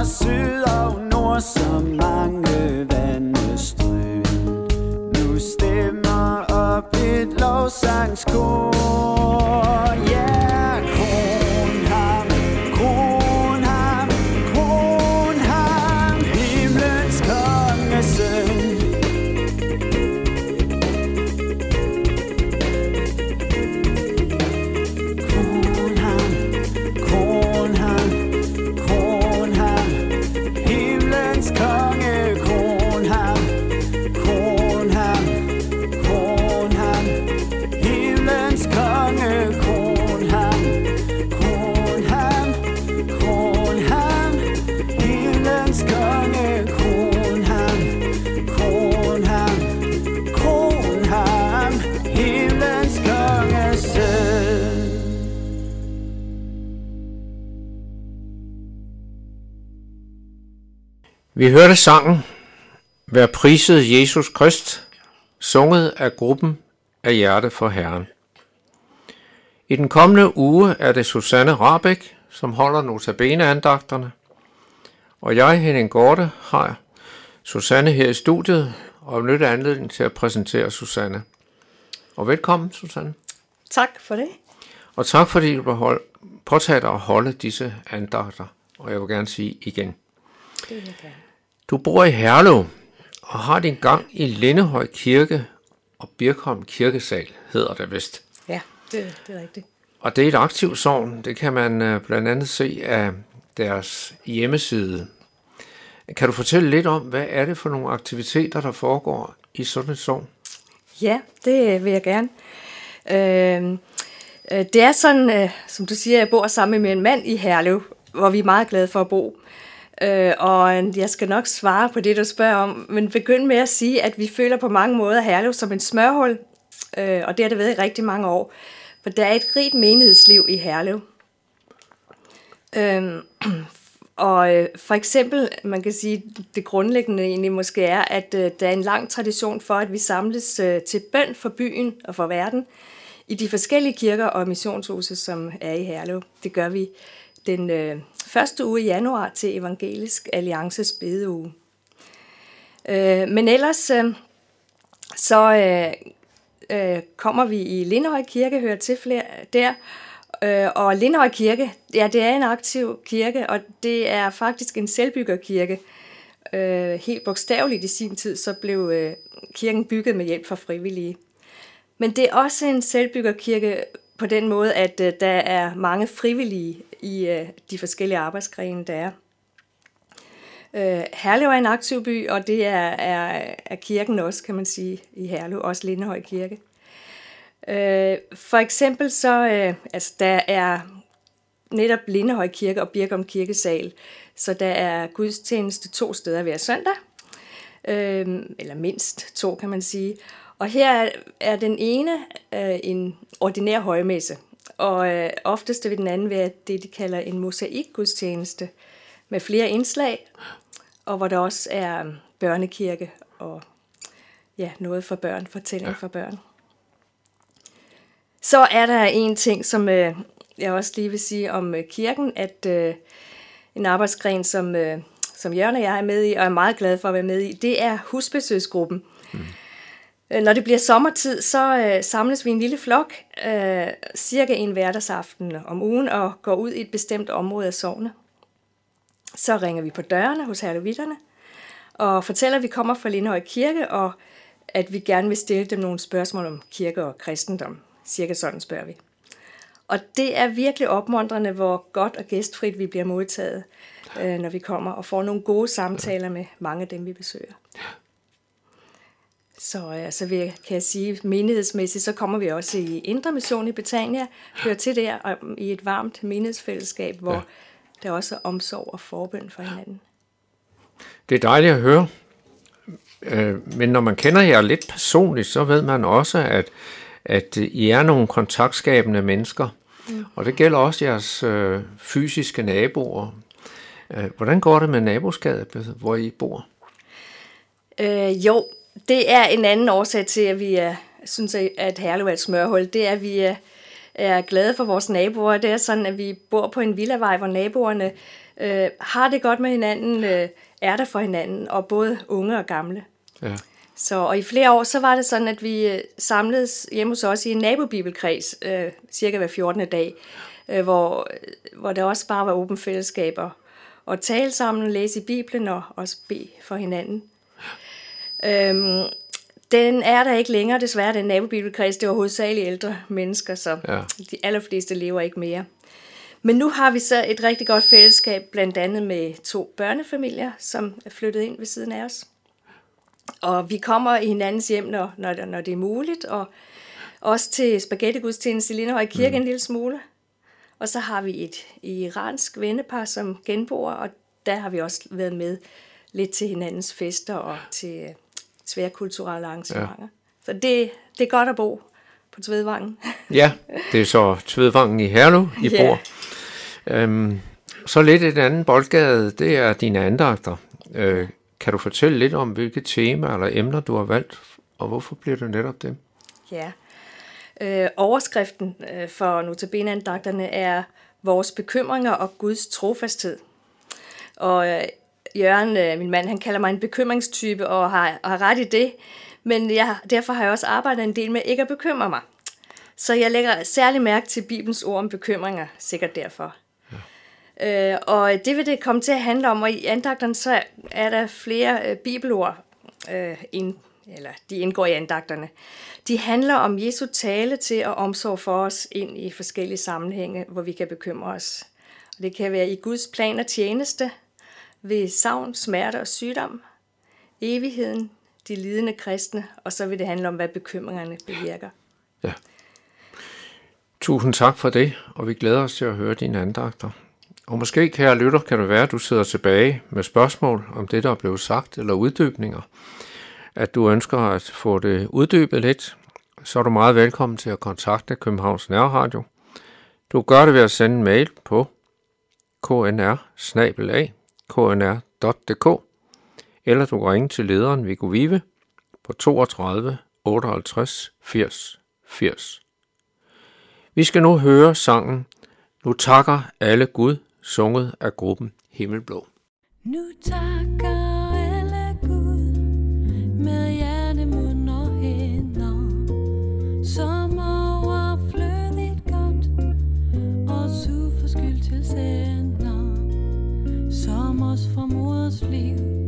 fra syd og nord, så mange vandestrøm. Nu stemmer op et lovsangskor. Vi hørte sangen Vær priset Jesus Krist, sunget af gruppen af Hjerte for Herren. I den kommende uge er det Susanne Rabeck, som holder notabene-andagterne, og jeg, Henning Gorte, har Susanne her i studiet og benytter anledning til at præsentere Susanne. Og velkommen, Susanne. Tak for det. Og tak fordi du behold, påtager dig at holde disse andagter, og jeg vil gerne sige igen. Det vil jeg gerne. Du bor i Herlev og har din gang i Lindehøj Kirke og Birkholm Kirkesal, hedder det vist. Ja, det, det er rigtigt. Og det er et aktivt sovn, det kan man øh, blandt andet se af deres hjemmeside. Kan du fortælle lidt om, hvad er det for nogle aktiviteter, der foregår i sådan et sovn? Ja, det vil jeg gerne. Øh, øh, det er sådan, øh, som du siger, jeg bor sammen med en mand i Herlev, hvor vi er meget glade for at bo. Øh, øh, og jeg skal nok svare på det, du spørger om, men begynd med at sige, at vi føler på mange måder Herlev som en smørhul, øh, og det har det været i rigtig mange år. For der er et rigt menighedsliv i Herlev. Øh, og øh, for eksempel, man kan sige, det grundlæggende egentlig måske er, at øh, der er en lang tradition for, at vi samles øh, til bøn for byen og for verden i de forskellige kirker og missionshuse, som er i Herlev. Det gør vi den øh, første uge i januar til Evangelisk Alliances bedeuge. Øh, men ellers øh, så øh, øh, kommer vi i Lindhøj Kirke, hører til flere der, Øh, og Lindhøj Kirke, ja, det er en aktiv kirke, og det er faktisk en selvbyggerkirke. Øh, helt bogstaveligt i sin tid, så blev øh, kirken bygget med hjælp fra frivillige. Men det er også en selvbyggerkirke på den måde, at øh, der er mange frivillige i øh, de forskellige arbejdsgrene, der er. Øh, Herlev er en aktiv by, og det er, er, er kirken også, kan man sige, i Herlev, også Lindehøj Kirke. Øh, for eksempel så, øh, altså der er netop Lindehøj Kirke og Birkum Kirkesal, så der er gudstjeneste to steder hver søndag, øh, eller mindst to kan man sige. Og her er, den ene øh, en ordinær højmesse, og øh, oftest vil den anden være det, de kalder en mosaikgudstjeneste med flere indslag, og hvor der også er børnekirke og ja, noget for børn, fortælling ja. for børn. Så er der en ting, som øh, jeg også lige vil sige om øh, kirken, at øh, en arbejdsgren, som, øh, som Jørgen og jeg er med i, og er meget glad for at være med i, det er husbesøgsgruppen. Mm. Øh, når det bliver sommertid, så øh, samles vi en lille flok, øh, cirka en hverdagsaften om ugen, og går ud i et bestemt område af sovne. Så ringer vi på dørene hos herlevitterne, og fortæller, at vi kommer fra Lindhøj Kirke, og at vi gerne vil stille dem nogle spørgsmål om kirke og kristendom. Cirka sådan spørger vi. Og det er virkelig opmuntrende, hvor godt og gæstfrit vi bliver modtaget, øh, når vi kommer og får nogle gode samtaler med mange af dem, vi besøger. Så altså, vil, kan jeg sige, menighedsmæssigt, så kommer vi også i Indre Mission i Betania, hører til der i et varmt menighedsfællesskab, hvor ja. der også er omsorg og forbøn for hinanden. Det er dejligt at høre. Øh, men når man kender jer lidt personligt, så ved man også, at, at I er nogle kontaktskabende mennesker. Mm. Og det gælder også jeres øh, fysiske naboer. Øh, hvordan går det med naboskabet, hvor I bor? Øh, jo, det er en anden årsag til, at vi er, synes, at Herlev er et smørhul. Det er, at vi er, er glade for vores naboer. Det er sådan, at vi bor på en villavej, hvor naboerne øh, har det godt med hinanden, øh, er der for hinanden, og både unge og gamle. Ja. Så, og i flere år, så var det sådan, at vi øh, samledes hjemme hos os i en nabobibelkreds, øh, cirka hver 14. dag, øh, hvor, hvor der også bare var åbent fællesskaber. Og tale sammen, læse i Bibelen og også bede for hinanden. Øhm, den er der ikke længere, desværre, den nabobibelkreds. Det var hovedsageligt ældre mennesker, så ja. de allerfleste lever ikke mere. Men nu har vi så et rigtig godt fællesskab, blandt andet med to børnefamilier, som er flyttet ind ved siden af os. Og vi kommer i hinandens hjem, når, når, når det er muligt, og også til spaghetti-gudstjeneste i Lindehøj Kirke mm. en lille smule. Og så har vi et iransk vennepar, som genbor, og der har vi også været med lidt til hinandens fester og til tværkulturelle arrangementer. Ja. Så det, det er godt at bo på Tvedvangen. ja, det er så Tvedvangen i Herlev, I ja. bor. Øhm, så lidt et andet boldgade, det er dine andagter. Øh, kan du fortælle lidt om, hvilke temaer eller emner du har valgt, og hvorfor bliver det netop dem? Ja, øh, overskriften øh, for notabene er vores bekymringer og Guds trofasthed. Og øh, Jørgen, øh, min mand, han kalder mig en bekymringstype og har, og har ret i det. Men jeg, derfor har jeg også arbejdet en del med ikke at bekymre mig. Så jeg lægger særlig mærke til Bibelens ord om bekymringer, sikkert derfor. Ja. Øh, og det vil det komme til at handle om, og i andagterne så er der flere øh, bibelord, øh, ind, eller de indgår i andagterne. De handler om Jesu tale til og omsorg for os ind i forskellige sammenhænge, hvor vi kan bekymre os. Og det kan være i Guds plan og tjeneste, ved savn, smerte og sygdom, evigheden, de lidende kristne, og så vil det handle om, hvad bekymringerne bevirker. Ja. Tusind tak for det, og vi glæder os til at høre dine andagter. Og måske, kære lytter, kan det være, at du sidder tilbage med spørgsmål om det, der er blevet sagt, eller uddybninger. At du ønsker at få det uddybet lidt, så er du meget velkommen til at kontakte Københavns Nærradio. Du gør det ved at sende en mail på knr knr.dk, eller du kan ringe til lederen Viggo Vive på 32 58 80 80. Vi skal nu høre sangen Nu takker alle Gud, sunget af gruppen Himmelblå. Nu takker alle for fra liv